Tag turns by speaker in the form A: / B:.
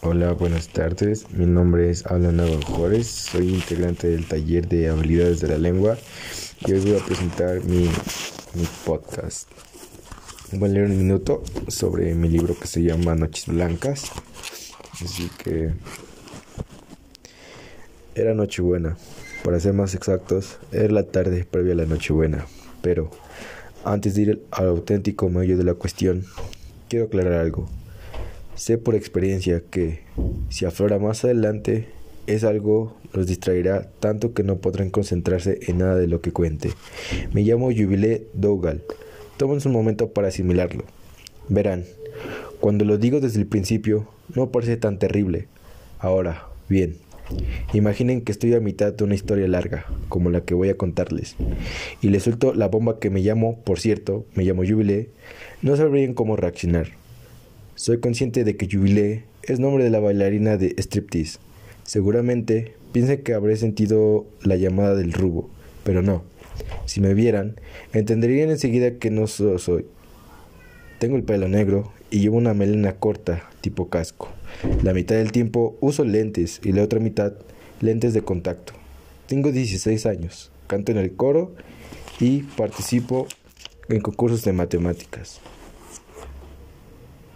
A: Hola, buenas tardes. Mi nombre es Alan Juárez. Soy integrante del taller de habilidades de la lengua y hoy voy a presentar mi, podcast. Voy a leer un minuto sobre mi libro que se llama Noches Blancas. Así que era Nochebuena. Para ser más exactos, era la tarde previa a la Nochebuena. Pero antes de ir al auténtico medio de la cuestión, quiero aclarar algo. Sé por experiencia que, si aflora más adelante, es algo los distraerá tanto que no podrán concentrarse en nada de lo que cuente. Me llamo Jubilé Dougal. Tomen un momento para asimilarlo. Verán, cuando lo digo desde el principio, no parece tan terrible. Ahora, bien, imaginen que estoy a mitad de una historia larga, como la que voy a contarles, y les suelto la bomba que me llamo, por cierto, me llamo Jubilé, no sabrían cómo reaccionar. Soy consciente de que Jubilé es nombre de la bailarina de striptease. Seguramente piensen que habré sentido la llamada del rubo, pero no. Si me vieran, entenderían enseguida que no soy. Tengo el pelo negro y llevo una melena corta, tipo casco. La mitad del tiempo uso lentes y la otra mitad lentes de contacto. Tengo 16 años, canto en el coro y participo en concursos de matemáticas.